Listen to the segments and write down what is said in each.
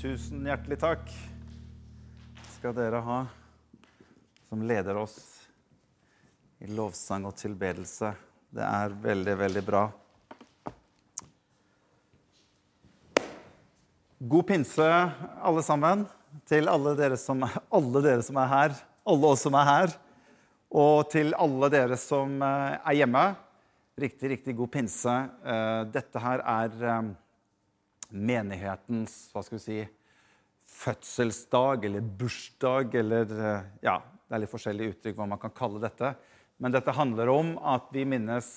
Tusen hjertelig takk skal dere ha, som leder oss i lovsang og tilbedelse. Det er veldig, veldig bra. God pinse, alle sammen, til alle dere som, alle dere som er her, alle oss som er her, og til alle dere som eh, er hjemme. Riktig, riktig god pinse. Eh, dette her er eh, menighetens hva skal vi si, fødselsdag eller bursdag eller Ja, det er litt forskjellige uttrykk hva man kan kalle dette. Men dette handler om at vi minnes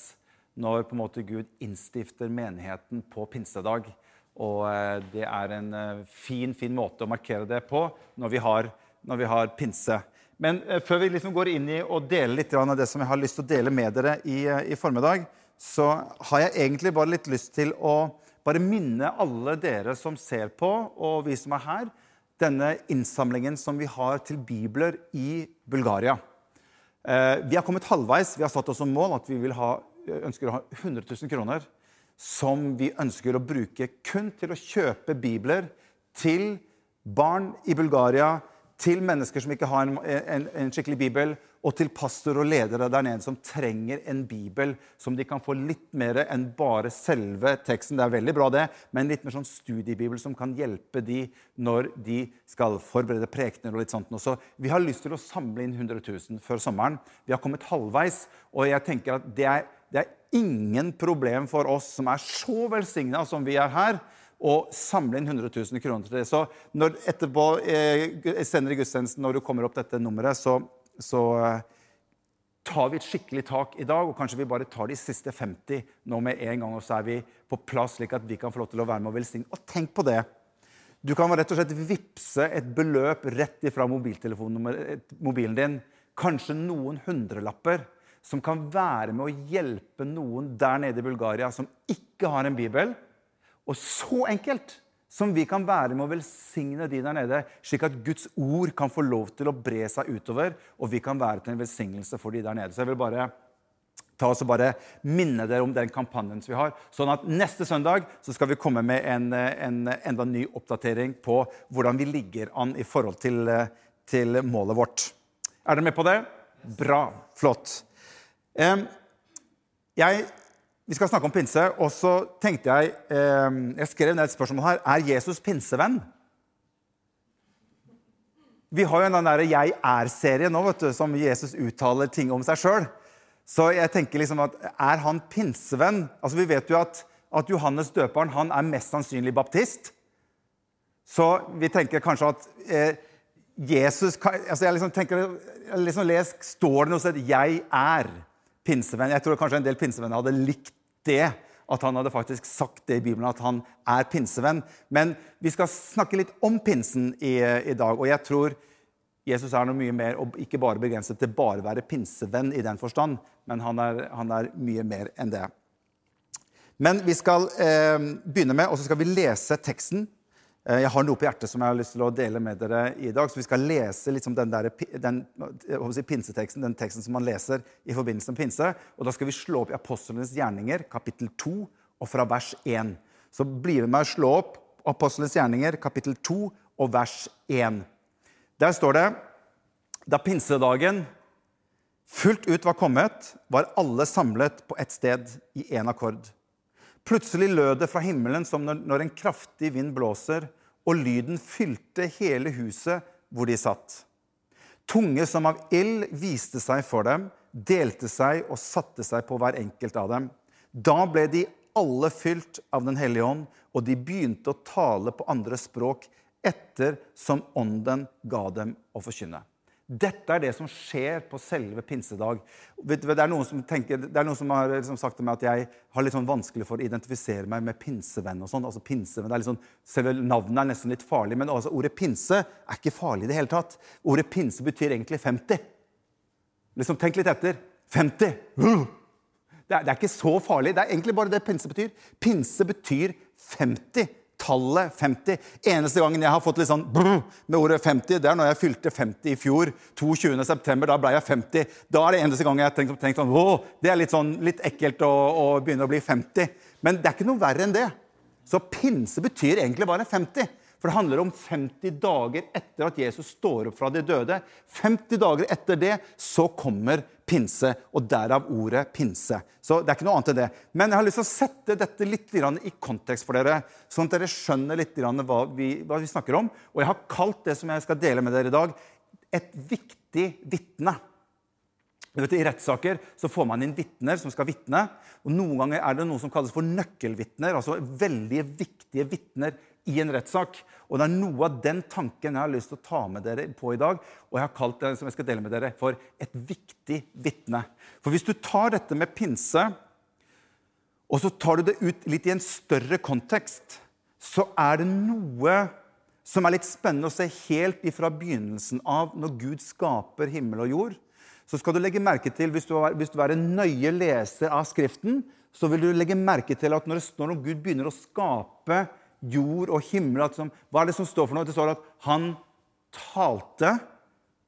når på en måte Gud innstifter menigheten på pinsedag. Og det er en fin, fin måte å markere det på når vi har, når vi har pinse. Men før vi liksom går inn i å dele litt av det som jeg har lyst til å dele med dere i, i formiddag, så har jeg egentlig bare litt lyst til å bare minne alle dere som ser på, og vi som er her, denne innsamlingen som vi har til bibler i Bulgaria. Eh, vi har kommet halvveis. Vi har satt oss som mål at vi ha, ønsker å ha 100 000 kroner som vi ønsker å bruke kun til å kjøpe bibler til barn i Bulgaria, til mennesker som ikke har en, en, en, skikkelig bibel, og til pastor og ledere der nede som trenger en bibel som de kan få litt mer enn bare selve teksten. Det er veldig bra, det, men litt mer sånn studiebibel som kan hjelpe de når de skal forberede prekener og litt sånt. Så vi har lyst til å samle inn 100 000 før sommeren. Vi har kommet halvveis, og jeg tenker at det er, det er ingen problem for oss som er så velsigna som vi er her og samle inn 100 000 kroner til det. Så når, etterpå, eh, senere i gudstjenesten, når du kommer opp dette nummeret, så, så eh, tar vi et skikkelig tak i dag, og kanskje vi bare tar de siste 50 nå med en gang, og så er vi på plass, slik at vi kan få lov til å være med og velsigne. Og tenk på det! Du kan rett og slett vippse et beløp rett ifra mobilen din. Kanskje noen hundrelapper som kan være med å hjelpe noen der nede i Bulgaria som ikke har en bibel og så enkelt som vi kan være med å velsigne de der nede, slik at Guds ord kan få lov til å bre seg utover, og vi kan være til en velsignelse for de der nede. Så jeg vil bare ta oss og bare minne dere om den kampanjen vi har. Sånn at neste søndag så skal vi komme med en, en enda ny oppdatering på hvordan vi ligger an i forhold til, til målet vårt. Er dere med på det? Bra. Flott. Jeg vi skal snakke om pinse, og så tenkte jeg eh, Jeg skrev ned et spørsmål her. Er Jesus pinsevenn? Vi har jo en der Jeg er'-serie nå, vet du, som Jesus uttaler ting om seg sjøl. Så jeg tenker liksom at er han pinsevenn? Altså Vi vet jo at, at Johannes døperen han er mest sannsynlig baptist. Så vi tenker kanskje at eh, Jesus altså Jeg liksom tenker, jeg liksom les, Står det noe sted 'Jeg er'? Pinsevenn. Jeg tror kanskje en del pinsevenner hadde likt det. At han hadde faktisk sagt det i Bibelen, at han er pinsevenn. Men vi skal snakke litt om pinsen i, i dag. Og jeg tror Jesus er noe mye mer, og ikke bare begrenset til bare å være pinsevenn i den forstand, men han er, han er mye mer enn det. Men vi skal eh, begynne med, og så skal vi lese teksten jeg har noe på hjertet som jeg har lyst til å dele med dere i dag. Så Vi skal lese liksom den, der, den si, pinseteksten, den teksten som man leser i forbindelse med pinse. Og Da skal vi slå opp i Apostlenes gjerninger, kapittel 2, og fra vers 1. Så bli med meg og slå opp Apostlenes gjerninger, kapittel 2, og vers 1. Der står det Da pinsedagen fullt ut var kommet, var alle samlet på ett sted i én akkord. Plutselig lød det fra himmelen som når en kraftig vind blåser, og lyden fylte hele huset hvor de satt. Tunge som av ild viste seg for dem, delte seg og satte seg på hver enkelt av dem. Da ble de alle fylt av Den hellige ånd, og de begynte å tale på andre språk etter som ånden ga dem å forkynne. Dette er det som skjer på selve pinsedag. Det er noen som, tenker, er noen som har liksom sagt til meg at jeg har litt sånn vanskelig for å identifisere meg med pinsevenn. og sånn. Altså pinsevenn, det er litt sånn, Selve navnet er nesten litt farlig, men altså, ordet pinse er ikke farlig i det hele tatt. Ordet pinse betyr egentlig 50. Liksom, Tenk litt etter. 50! Det er, det er ikke så farlig. Det er egentlig bare det pinse betyr. Pinse betyr 50 tallet 50. Eneste gangen jeg har fått litt sånn brr med ordet 50, det er når jeg fylte 50 i fjor. 22. september, Da ble jeg 50. Da er det eneste gang jeg har tenkt, tenkt sånn Å, det er litt, sånn, litt ekkelt å, å, begynne å bli 50. Men det er ikke noe verre enn det. Så pinse betyr egentlig bare 50. For det handler om 50 dager etter at Jesus står opp fra de døde. 50 dager etter det så kommer pinse, og derav ordet pinse. Så det er ikke noe annet enn det. Men jeg har lyst til å sette dette litt i kontekst for dere, sånn at dere skjønner litt hva vi, hva vi snakker om. Og jeg har kalt det som jeg skal dele med dere i dag, et viktig vitne. I rettssaker så får man inn vitner som skal vitne. og Noen ganger er det noe som kalles for nøkkelvitner. altså Veldig viktige vitner i en rettssak. Og det er noe av den tanken jeg har lyst til å ta med dere på i dag. Og jeg har kalt det som jeg skal dele med dere, for et viktig vitne. For hvis du tar dette med pinse, og så tar du det ut litt i en større kontekst, så er det noe som er litt spennende å se helt ifra begynnelsen av, når Gud skaper himmel og jord. Så skal du legge merke til, Hvis du er, hvis du er en nøye leser av Skriften, så vil du legge merke til at når, når Gud begynner å skape jord og himmel. Liksom, hva er det som står for noe? Det står at han talte,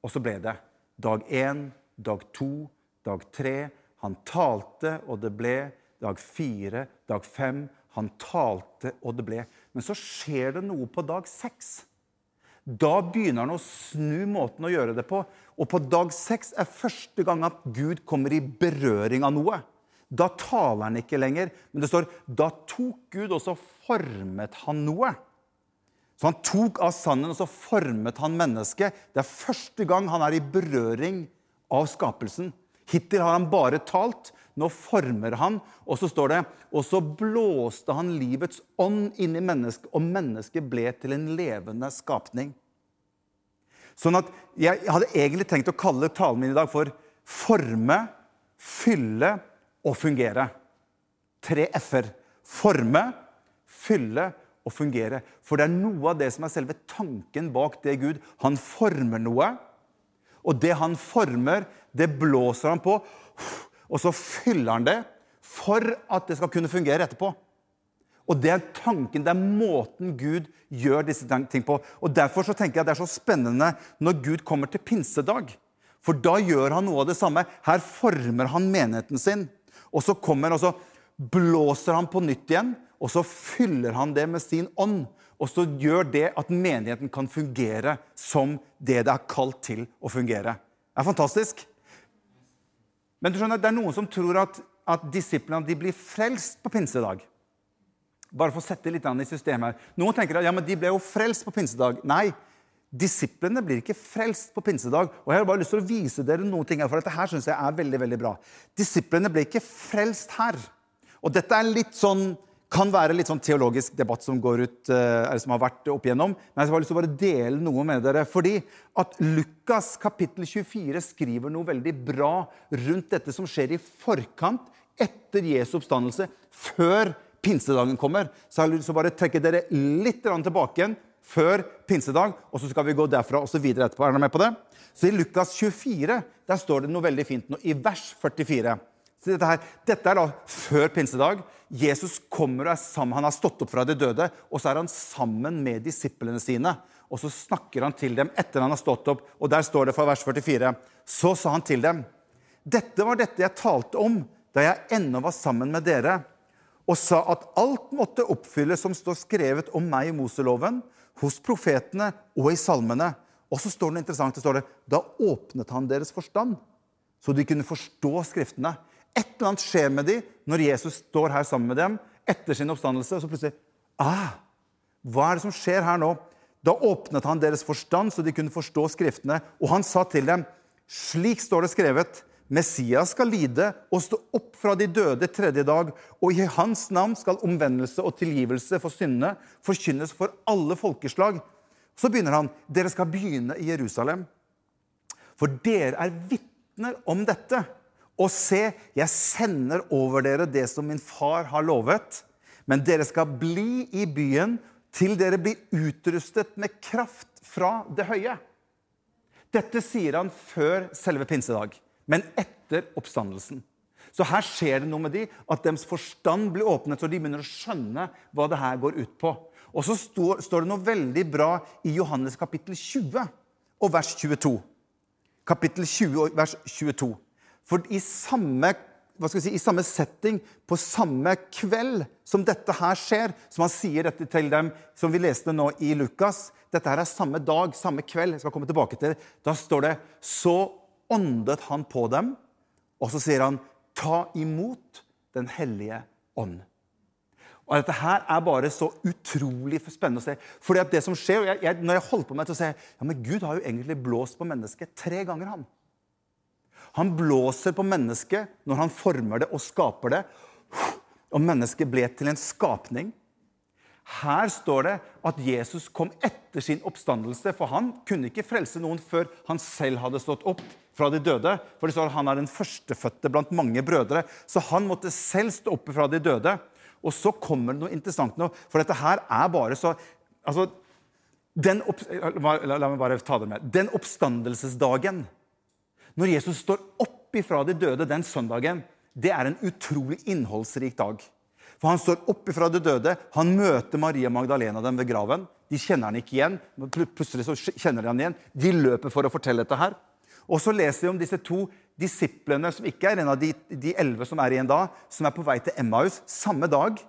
og så ble det. Dag én, dag to, dag tre. Han talte, og det ble. Dag fire, dag fem. Han talte, og det ble. Men så skjer det noe på dag seks. Da begynner han å snu måten å gjøre det på. Og på dag seks er første gang at Gud kommer i berøring av noe. Da taler han ikke lenger, men det står da tok Gud og så formet han noe. Så han tok av sanden og så formet han mennesket. Det er første gang han er i berøring av skapelsen. Hittil har han bare talt. Nå former han, og så står det Og så blåste han livets ånd inn i mennesket, og mennesket ble til en levende skapning. Sånn at Jeg hadde egentlig tenkt å kalle talen min i dag for forme, fylle og fungere. Tre f-er. Forme, fylle og fungere. For det er noe av det som er selve tanken bak det Gud. Han former noe, og det han former, det blåser han på. Og så fyller han det for at det skal kunne fungere etterpå. Og det er tanken, det er måten Gud gjør disse ting på. Og Derfor så tenker jeg at det er så spennende når Gud kommer til pinsedag. For da gjør han noe av det samme. Her former han menigheten sin. Og så kommer og så blåser han på nytt igjen, og så fyller han det med sin ånd. Og så gjør det at menigheten kan fungere som det det er kalt til å fungere. Det er fantastisk. Men du skjønner, det er noen som tror at, at disiplene blir frelst på pinsedag. Bare for å sette litt i systemet her. Noen tenker at ja, men de ble jo frelst på pinsedag. Nei, Disiplene blir ikke frelst på pinsedag. Og Jeg har bare lyst til å vise dere noen ting her, for dette her synes jeg er veldig, veldig bra. Disiplene blir ikke frelst her. Og dette er litt sånn, kan være litt sånn teologisk debatt som, går ut, eh, eller som har vært opp igjennom. Men jeg har lyst til å bare dele noe med dere. Fordi at Lukas kapittel 24 skriver noe veldig bra rundt dette som skjer i forkant etter Jesu oppstandelse, før pinsedagen kommer. Så jeg har lyst til å bare trekke dere litt tilbake igjen før pinsedag, og så skal vi gå derfra og så videre etterpå. Er dere med på det? Så I Lukas 24 der står det noe veldig fint nå, i vers 44. Så dette, her, dette er da før pinsedag. Jesus kommer og er sammen, han har stått opp fra de døde, og så er han sammen med disiplene sine. Og så snakker han til dem etter han har stått opp, og der står det fra vers 44. Så sa han til dem, dette var dette jeg talte om da jeg ennå var sammen med dere, og sa at alt måtte oppfylles som står skrevet om meg i Moseloven, hos profetene og i salmene. Og så står det interessant, det står det, Da åpnet han deres forstand, så de kunne forstå Skriftene. Et eller annet skjer med dem når Jesus står her sammen med dem etter sin oppstandelse. og så plutselig, ah, Hva er det som skjer her nå? Da åpnet han deres forstand, så de kunne forstå Skriftene. Og han sa til dem, slik står det skrevet, Messias skal lide og stå opp fra de døde tredje dag, og i hans navn skal omvendelse og tilgivelse for syndene forkynnes for alle folkeslag. Så begynner han. Dere skal begynne i Jerusalem. For dere er vitner om dette. Og se, jeg sender over dere det som min far har lovet. Men dere skal bli i byen til dere blir utrustet med kraft fra det høye. Dette sier han før selve pinsedag men etter oppstandelsen. Så her skjer det noe med de, at deres forstand blir åpnet, så de begynner å skjønne hva det her går ut på. Og så står, står det noe veldig bra i Johannes kapittel 20 og vers 22. Kapittel 20 og vers 22. For i samme si, i samme setting på samme kveld som dette her skjer. Som han sier dette til dem, som vi leste nå i Lukas. Dette her er samme dag, samme kveld. Jeg skal komme tilbake til. Da står det Så åndet han på dem, og så sier han, ta imot Den hellige ånd. Og Dette her er bare så utrolig spennende å se. Fordi at det som skjer, jeg, jeg, Når jeg holder på med det, så ser jeg ja, men Gud har jo egentlig blåst på mennesket tre ganger. Han Han blåser på mennesket når han former det og skaper det. Og mennesket ble til en skapning. Her står det at Jesus kom etter sin oppstandelse, for han kunne ikke frelse noen før han selv hadde stått opp fra de døde. For det står at Han er den førstefødte blant mange brødre, så han måtte selv stå oppe fra de døde. Og så kommer det noe interessant nå, for dette her er bare så altså, opp, la, la, meg bare ta det med. Den oppstandelsesdagen, når Jesus står opp ifra de døde den søndagen, det er en utrolig innholdsrik dag. For Han står opp ifra de døde, han møter Maria Magdalena dem ved graven. De kjenner han ikke igjen. Plutselig så kjenner de han igjen. De løper for å fortelle dette her. Og så leser vi om disse to disiplene, som ikke er en av de, de elleve som er igjen da, som er på vei til Emmaus samme dag.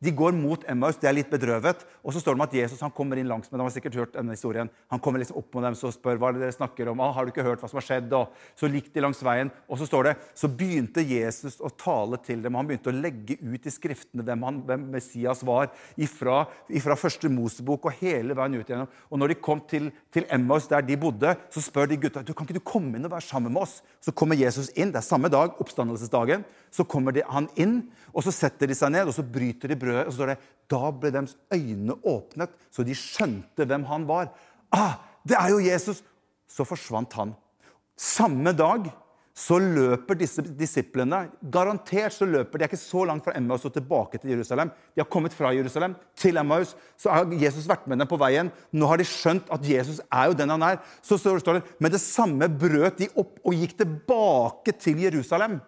De går mot Emmaus, de er litt bedrøvet. Og så står det om at Jesus han kommer inn langs med dem. har sikkert hørt denne historien. Han kommer liksom opp med dem og spør hva er det dere snakker om. Ah, har du ikke hørt hva som har skjedd? Og så gikk de langs veien. Og så står det, så begynte Jesus å tale til dem. Han begynte å legge ut i skriftene hvem, han, hvem Messias var. Ifra, ifra første Mosebok og hele veien ut igjennom. Og når de kom til, til Emmaus, der de bodde, så spør de gutta du, kan ikke du komme inn og være sammen med oss. Så kommer Jesus inn. Det er samme dag, oppstandelsesdagen. Så kommer de, han inn, og så setter de seg ned og så bryter de brødet. Og så står det da ble deres øyne åpnet, så de skjønte hvem han var. Ah, det er jo Jesus! Så forsvant han. Samme dag så løper disse disiplene Garantert så løper de er ikke så langt fra Emmaus og tilbake til Jerusalem. De har kommet fra Jerusalem til Emmaus. Så har Jesus vært med dem på veien. Nå har de skjønt at Jesus er jo den han er. Så står det med det samme brøt de opp og gikk tilbake til Jerusalem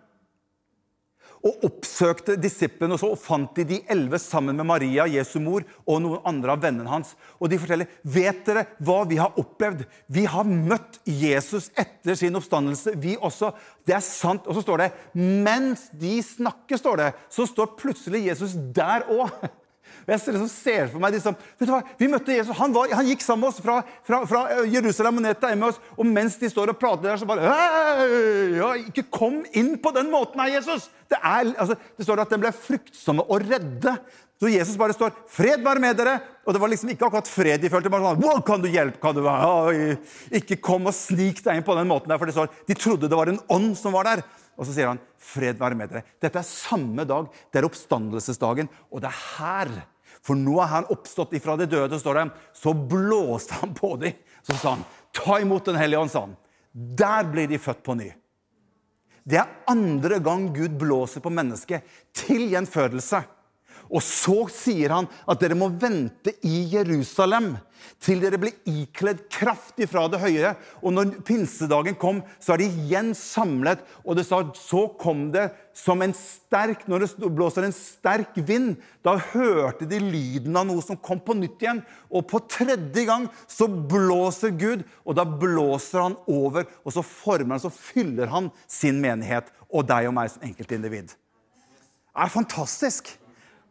og oppsøkte disiplene, og så fant de de elleve sammen med Maria, Jesu mor, og noen andre av vennene hans. Og de forteller vet dere hva vi har opplevd. Vi har møtt Jesus etter sin oppstandelse, vi også. Det er sant. Og så står det mens de snakker, står det, så står plutselig Jesus der òg. Og jeg liksom ser for meg liksom, vet du hva, Vi møtte Jesus. Han, var, han gikk sammen med oss fra, fra, fra Jerusalem og ned til Emmaus. Og mens de står og prater der, så bare ja, Ikke kom inn på den måten her, Jesus! Det, er, altså, det står at den ble fruktsomme og redde. Så Jesus bare står 'Fred være med dere'. Og det var liksom ikke akkurat fred de følte. bare sånn, wow, kan du hjelpe, kan du være? Ikke kom og snik deg inn på den måten der. For det står, de trodde det var en ånd som var der. Og så sier han 'Fred være med dere'. Dette er samme dag. Det er oppstandelsesdagen. Og det er her for nå er han oppstått ifra de døde, står det. Så blåste han på dem. Så sa han, 'Ta imot Den hellige ånd', sa han. Der blir de født på ny. Det er andre gang Gud blåser på mennesket til gjenfødelse. Og så sier han at dere må vente i Jerusalem til dere blir ikledd kraft ifra det høye. Og når pinsedagen kom, så er de igjen samlet. Og det sa så kom det som en sterk Når det blåser en sterk vind, da hørte de lyden av noe som kom på nytt igjen. Og på tredje gang så blåser Gud, og da blåser han over. Og så former han, så fyller han sin menighet og deg og meg som enkeltindivid. Det er fantastisk.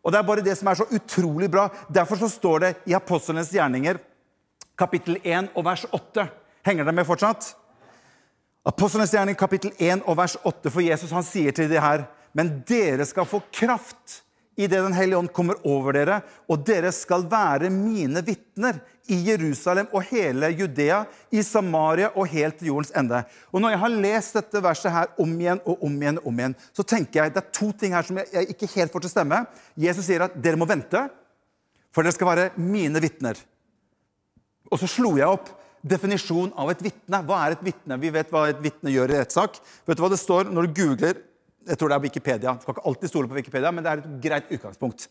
Og Det er bare det som er så utrolig bra. Derfor så står det i Apostlenes gjerninger kapittel 1 og vers 8. Henger det med fortsatt? Apostlenes gjerning, kapittel 1 og vers 8. For Jesus han sier til de her Men dere skal få kraft idet Den hellige ånd kommer over dere, og dere skal være mine vitner i Jerusalem og hele Judea, i Samaria og helt til jordens ende. Og Når jeg har lest dette verset her om igjen og om igjen, og om igjen, så tenker jeg det er to ting her som jeg ikke helt får til stemme. Jesus sier at dere må vente, for dere skal være mine vitner. Og så slo jeg opp definisjonen av et vitne. Hva er et vitne? Vi vet hva et vitne gjør i rettssak. Vet du hva det står når du googler Jeg tror det er Wikipedia. Du skal ikke alltid stole på Wikipedia, men det er et greit utgangspunkt.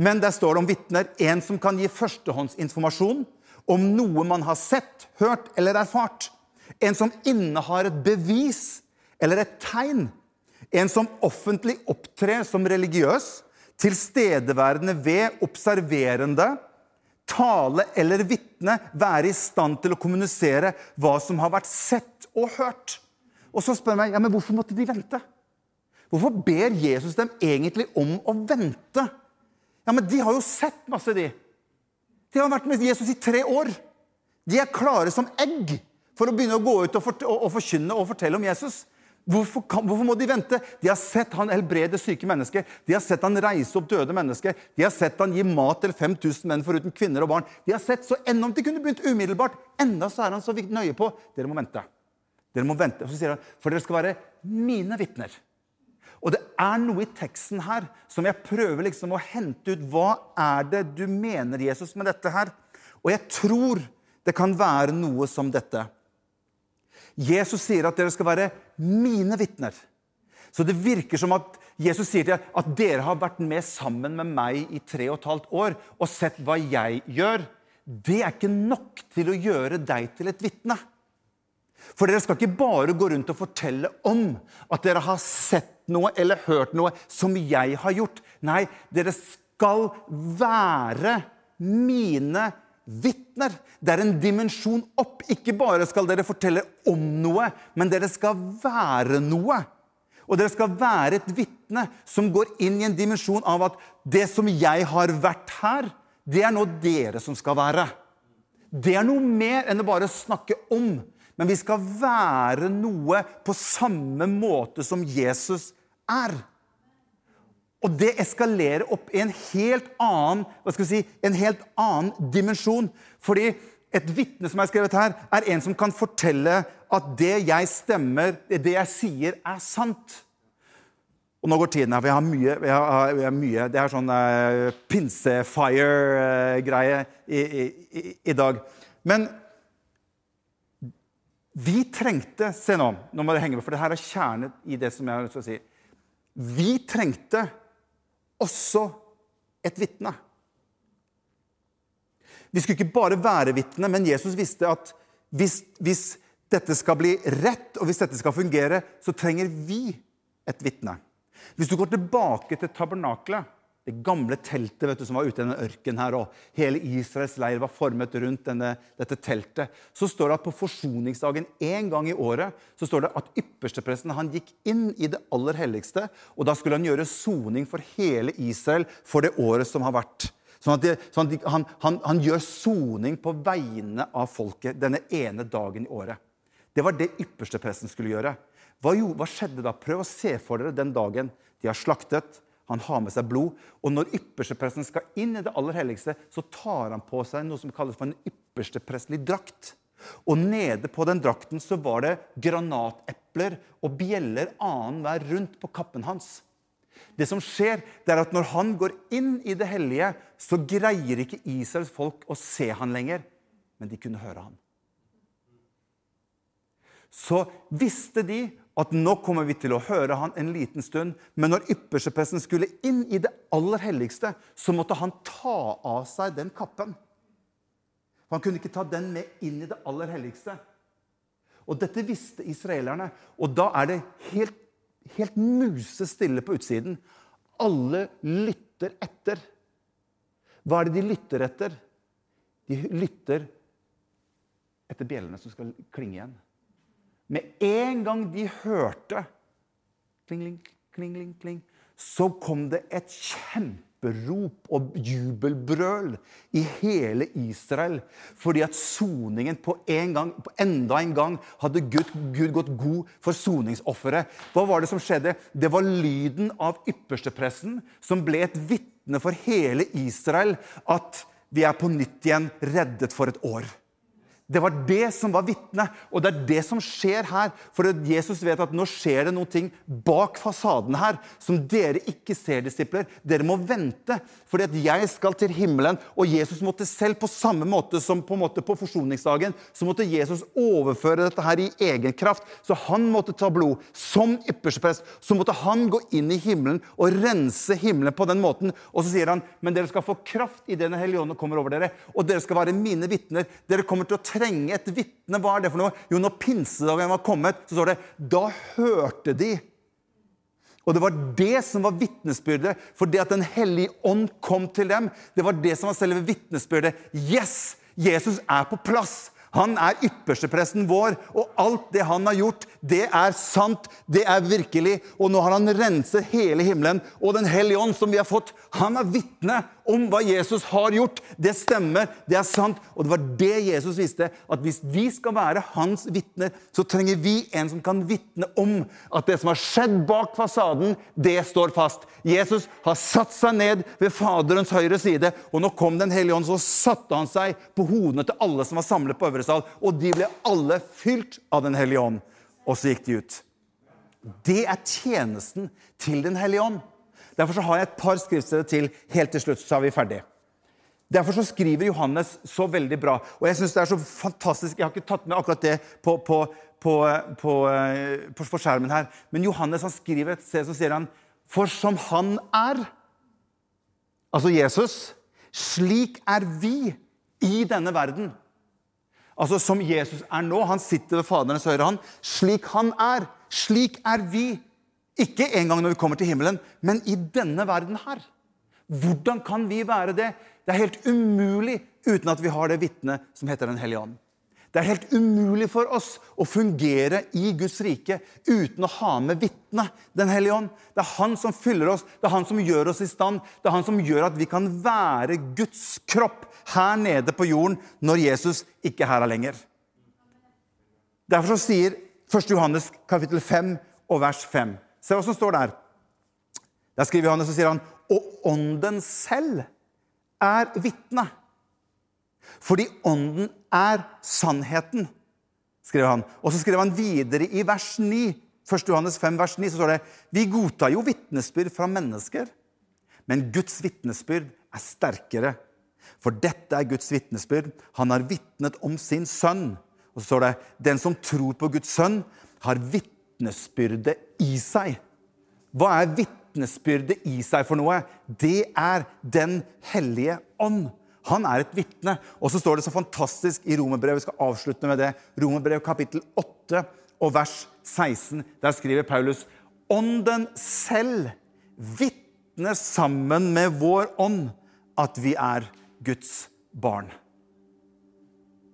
Men der står det om vitner en som kan gi førstehåndsinformasjon om noe man har sett, hørt eller erfart. En som innehar et bevis eller et tegn. En som offentlig opptrer som religiøs, tilstedeværende ved observerende tale eller vitne, være i stand til å kommunisere hva som har vært sett og hørt. Og så spør jeg meg ja, men hvorfor måtte de vente? Hvorfor ber Jesus dem egentlig om å vente? Ja, men De har jo sett masse, de. De har vært med Jesus i tre år. De er klare som egg for å begynne å gå ut og, for, og, og forkynne og fortelle om Jesus. Hvorfor, kan, hvorfor, må de vente? De har sett han helbrede syke mennesker. De har sett han reise opp døde mennesker. De har sett han gi mat til 5000 menn foruten kvinner og barn. De har sett så enda om de kunne begynt umiddelbart. Enda så er han så nøye på dere må vente. Dere må vente. Sier han, For dere skal være mine vitner. Og det er noe i teksten her som jeg prøver liksom å hente ut. Hva er det du mener, Jesus, med dette her? Og jeg tror det kan være noe som dette. Jesus sier at dere skal være mine vitner. Så det virker som at Jesus sier til dere at dere har vært med sammen med meg i tre og et halvt år og sett hva jeg gjør. Det er ikke nok til å gjøre deg til et vitne. For dere skal ikke bare gå rundt og fortelle om at dere har sett noe eller hørt noe som jeg har gjort. Nei, dere skal være mine vitner. Det er en dimensjon opp. Ikke bare skal dere fortelle om noe, men dere skal være noe. Og dere skal være et vitne som går inn i en dimensjon av at det som jeg har vært her, det er nå dere som skal være. Det er noe mer enn å bare snakke om. Men vi skal være noe på samme måte som Jesus er. Og det eskalerer opp i en helt annen hva skal vi si, en helt annen dimensjon. Fordi et vitne som er skrevet her, er en som kan fortelle at det jeg stemmer, det jeg sier, er sant. Og nå går tiden her, for jeg har mye, jeg har, jeg har mye Det er sånn uh, pinsefire-greie i, i, i, dag. Men vi trengte Se nå, nå må det henge med, for det her er kjernet i det som jeg har lyst til å si. Vi trengte også et vitne. Vi skulle ikke bare være vitne, men Jesus visste at hvis, hvis, dette skal bli rett, og hvis dette skal fungere, så trenger vi et vitne. Hvis du går tilbake til tabernaklet, det gamle teltet vet du, som var ute i denne ørkenen her, og hele Israels leir var formet rundt denne, dette teltet, så står det at på forsoningsdagen en gang i året så står det at ypperstepresten han gikk inn i det aller helligste, og da skulle han gjøre soning for hele Israel for det året som har vært. Sånn at, det, sånn at han, han, han, gjør soning på vegne av folket denne ene dagen i året. Det var det ypperstepresten skulle gjøre. Hva, jo, hva skjedde da? Prøv å se for dere den dagen de har slaktet han har med seg blod. Og når ypperstepresten skal inn i det aller helligste, så tar han på seg noe som kalles for en yppersteprestlig drakt. Og nede på den drakten så var det granatepler og bjeller annenhver rundt på kappen hans. Det som skjer, det er at når han går inn i det hellige, så greier ikke Israels folk å se han lenger, men de kunne høre han. Så visste de at nå kommer vi til å høre han en liten stund. Men når ypperstepresten skulle inn i det aller helligste, så måtte han ta av seg den kappen. Han kunne ikke ta den med inn i det aller helligste. Og Dette visste israelerne. Og da er det helt, helt musestille på utsiden. Alle lytter etter. Hva er det de lytter etter? De lytter etter bjellene som skal klinge igjen. Med en gang de hørte kling, kling, kling, kling, så kom det et kjemperop og jubelbrøl i hele Israel. Fordi at soningen på, en gang, på enda en gang hadde Gud, Gud gått god for soningsofferet. Hva var det som skjedde? Det var lyden av ypperstepressen som ble et vitne for hele Israel at vi er på nytt igjen reddet for et år. Det var det som var vitnet, og det er det som skjer her. For Jesus vet at nå skjer det noe bak fasaden her som dere ikke ser, disipler. Dere må vente, fordi at jeg skal til himmelen. Og Jesus måtte selv, på samme måte som på, måte på forsoningsdagen, så måtte Jesus overføre dette her i egen kraft. Så han måtte ta blod. Som yppersteprest så måtte han gå inn i himmelen og rense himmelen på den måten. Og så sier han, men dere skal få kraft i Den hellige ånd kommer over dere, og dere skal være mine vitner. Dere kommer til å trenge et vitne. Hva er det for noe? Jo, når pinsedagen var kommet, så står det da hørte de. Og det var det som var vitnesbyrdet. For det at Den hellige ånd kom til dem, det var det som var selve vitnesbyrdet. Yes! Jesus er på plass. Han er ypperstepresten vår, og alt det han har gjort, det er sant, det er virkelig. Og nå har han renset hele himmelen. Og Den hellige ånd som vi har fått, han er vitne om hva Jesus har gjort. Det stemmer, det er sant. Og det var det Jesus visste, at hvis vi skal være hans vitner, så trenger vi en som kan vitne om at det som har skjedd bak fasaden, det står fast. Jesus har satt seg ned ved Faderens høyre side, og nå kom Den hellige ånd, så satte han seg på hodene til alle som var samlet på øvre sal, og de ble alle fylt av Den hellige ånd. Og så gikk de ut. Det er tjenesten til Den hellige ånd. Derfor har jeg et par skriftsteder til helt til slutt, så er vi ferdig. Derfor så skriver Johannes så veldig bra. Og jeg synes det er så fantastisk, Jeg har ikke tatt med akkurat det på, på, på, på skjermen her. Men Johannes han skriver et sted så sier han For som han er, altså Jesus, slik er vi i denne verden. Altså Som Jesus er nå. Han sitter ved Faderens høyre hånd. Slik han er. Slik er vi. Ikke engang når vi kommer til himmelen, men i denne verden her. Hvordan kan vi være det? Det er helt umulig uten at vi har det vitnet som heter Den hellige ånd. Det er helt umulig for oss å fungere i Guds rike uten å ha med vitnet, Den hellige ånd. Det er han som fyller oss, det er han som gjør oss i stand. Det er han som gjør at vi kan være Guds kropp her nede på jorden når Jesus ikke er her lenger. Derfor sier 1. Johannes kapittel 5 og vers 5 Se hva som står der. Der skriver Johannes og sier han, og ånden selv er vitne. Fordi ånden er sannheten, skrev han. Og så skrev han videre i vers 9. 1. Johannes 5, vers 9, så står det Vi godtar jo vitnesbyrd fra mennesker, men Guds vitnesbyrd er sterkere. For dette er Guds vitnesbyrd. Han har vitnet om sin sønn. Og så står det den som tror på Guds sønn, har vitnesbyrdet i seg. Hva er vitnesbyrdet i seg for noe? Det er Den hellige ånd. Han er et vitne. Og så står det så fantastisk i Romerbrevet, vi skal avslutte med det, Romerbrevet kapittel 8 og vers 16. Der skriver Paulus Ånden selv vitner sammen med vår ånd at vi er Guds barn.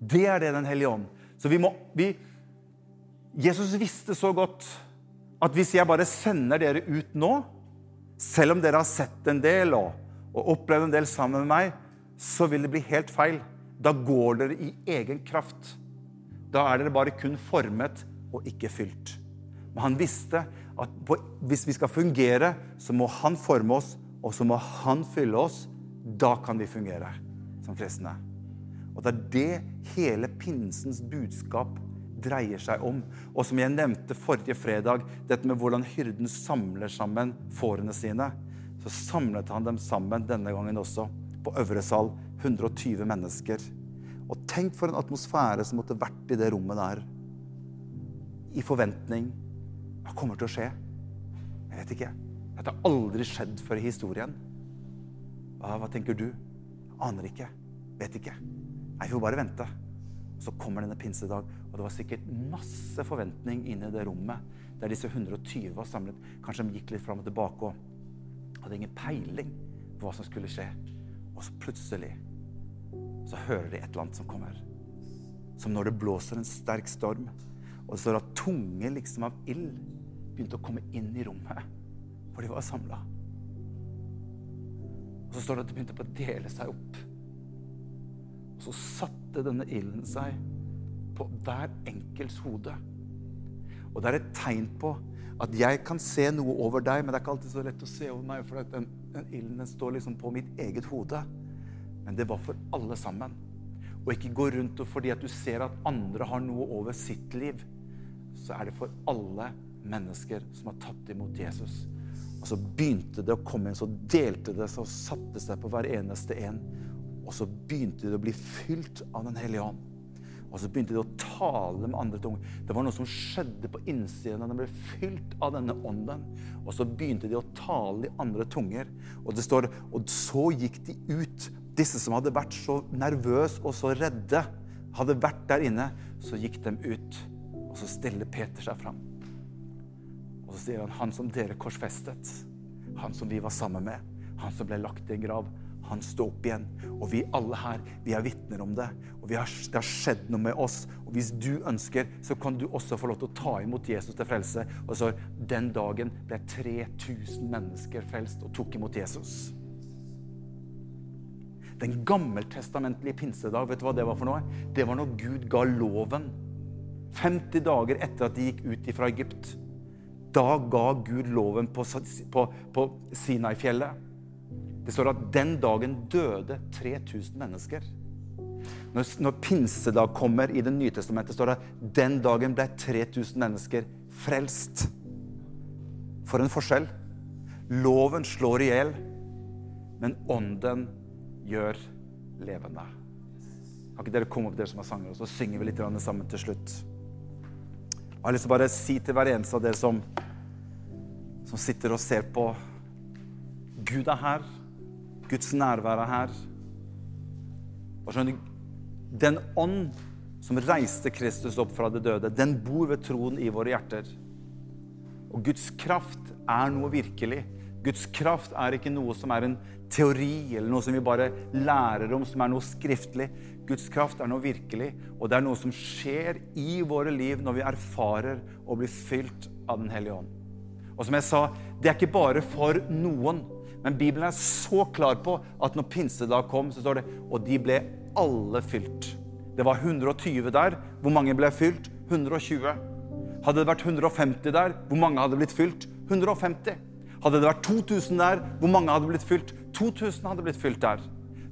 Det er det Den hellige ånd. Så vi må vi, Jesus visste så godt at hvis jeg bare sender dere ut nå, selv om dere har sett en del og, og opplevd en del sammen med meg, så vil det bli helt feil. Da går dere i egen kraft. Da er dere bare kun formet og ikke fylt. Men han visste at på, hvis vi skal fungere, så må han forme oss, og så må han fylle oss. Da kan vi fungere som kristne. Og det er det hele pinsens budskap dreier seg om. Og som jeg nevnte forrige fredag, dette med hvordan hyrden samler sammen fårene sine. Så samlet han dem sammen denne gangen også, på øvre sal. 120 mennesker. Og tenk for en atmosfære som måtte vært i det rommet der. I forventning. Hva kommer til å skje? Jeg vet ikke. Dette har aldri skjedd før i historien. Hva, hva tenker du? Aner ikke. Vet ikke. Nei, vi får bare vente. Så kommer denne pinsedag, og det var sikkert masse forventning inne i det rommet der disse 120 var samlet. Kanskje de gikk litt fram og tilbake og hadde ingen peiling på hva som skulle skje. Og så plutselig så hører de et eller annet som kommer. Som når det blåser en sterk storm, og det står at tunge liksom av ild begynte å komme inn i rommet hvor de var samla. Og så står det at det begynte å dele seg opp. Og så satte denne ilden seg på hver enkelts hode. Og det er et tegn på at jeg kan se noe over deg, men det er ikke alltid så lett å se over meg, for den, den ilden står liksom på mitt eget hode. Men det var for alle sammen. Og ikke gå rundt og fordi at du ser at andre har noe over sitt liv, så er det for alle mennesker som har tatt imot Jesus. Og så begynte det å komme inn, så delte det seg og satte seg på hver eneste en. Og så begynte de å bli fylt av Den hellige ånd. Og så begynte de å tale med andre tunger. Det var noe som skjedde på innsiden de ble fylt av denne ånden. Og så begynte de å tale i andre tunger. Og det står Og så gikk de ut. Disse som hadde vært så nervøse og så redde, hadde vært der inne. Så gikk de ut. Og så stiller Peter seg fram. Og så sier han, 'Han som dere korsfestet, han som vi var sammen med, han som ble lagt i en grav, han sto opp igjen. Og vi alle her, vi er vitner om det. Og har, det har skjedd noe med oss. Og hvis du ønsker, så kan du også få lov til å ta imot Jesus til frelse. Og så Den dagen ble 3000 mennesker frelst og tok imot Jesus. Den gammeltestamentlige pinsedag, vet du hva det var for noe? Det var når Gud ga loven. 50 dager etter at de gikk ut fra Egypt. Da ga Gud loven på, på, på Sinai-fjellet. Det står at den dagen døde 3000 mennesker. Når, når pinsedag kommer i Det nye testamentet, står det at den dagen ble 3000 mennesker frelst. For en forskjell. Loven slår i hjel, men ånden gjør levende. Kan ikke dere komme opp, dere som har sanger, og så synger vi litt sammen til slutt? Jeg har lyst til å bare si til hver eneste av dere som, som sitter og ser på Gud er her. Guds nærvær er her. Den ånd som reiste Kristus opp fra det døde, den bor ved troen i våre hjerter. Og Guds kraft er noe virkelig. Guds kraft er ikke noe som er en teori eller noe som vi bare lærer om, som er noe skriftlig. Guds kraft er noe virkelig, og det er noe som skjer i våre liv når vi erfarer å bli fylt av Den hellige ånd. Og som jeg sa, det er ikke bare for noen. Men Bibelen er så klar på at når pinsedag kom, så står det og de ble alle fylt. Det var 120 der. Hvor mange ble fylt? 120. Hadde det vært 150 der, hvor mange hadde blitt fylt? 150. Hadde det vært 2000 der, hvor mange hadde blitt fylt? 2000 hadde blitt fylt der.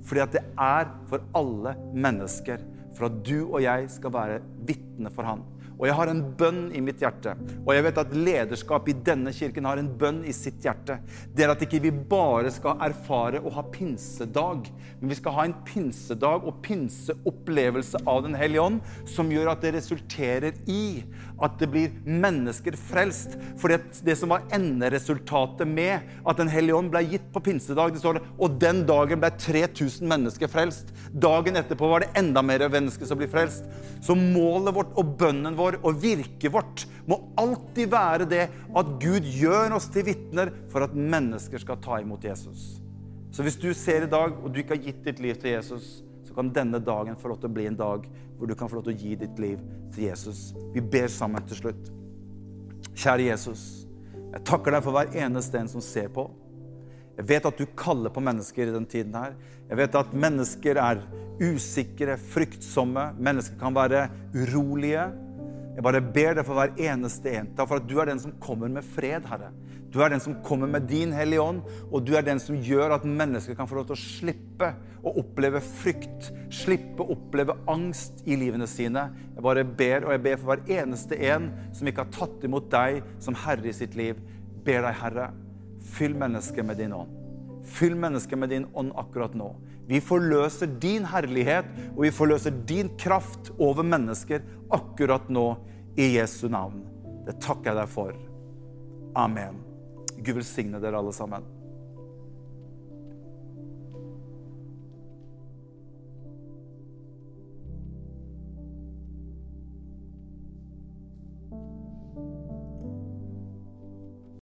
Fordi at det er for alle mennesker. For at du og jeg skal være vitne for Han. Og jeg har en bønn i mitt hjerte. Og jeg vet at lederskap i denne kirken har en bønn i sitt hjerte. Det er at ikke vi bare skal erfare å ha pinsedag, men vi skal ha en pinsedag og pinseopplevelse av Den hellige ånd som gjør at det resulterer i at det blir mennesker frelst. For det som var enderesultatet med at Den hellige ånd ble gitt på pinsedag, det står det, og den dagen ble 3000 mennesker frelst. Dagen etterpå var det enda mer mennesker som ble frelst. Så målet vårt og bønnen vår og virket vårt må alltid være det at Gud gjør oss til vitner for at mennesker skal ta imot Jesus. Så hvis du ser i dag, og du ikke har gitt ditt liv til Jesus, så kan denne dagen få lov til å bli en dag hvor du kan få lov til å gi ditt liv til Jesus. Vi ber sammen til slutt. Kjære Jesus, jeg takker deg for hver eneste en som ser på. Jeg vet at du kaller på mennesker i den tiden her. Jeg vet at mennesker er usikre, fryktsomme. Mennesker kan være urolige. Jeg bare ber deg for hver eneste en. Takk for at du er den som kommer med fred, Herre. Du er den som kommer med din Hellige Ånd, og du er den som gjør at mennesker kan få lov til å slippe å oppleve frykt, slippe å oppleve angst i livene sine. Jeg bare ber, og jeg ber for hver eneste en som ikke har tatt imot deg som herre i sitt liv. Ber deg, Herre, fyll mennesket med din ånd. Fyll mennesket med din ånd akkurat nå. Vi forløser din herlighet, og vi forløser din kraft over mennesker akkurat nå i Jesu navn. Det takker jeg deg for. Amen. Gud velsigne dere alle sammen.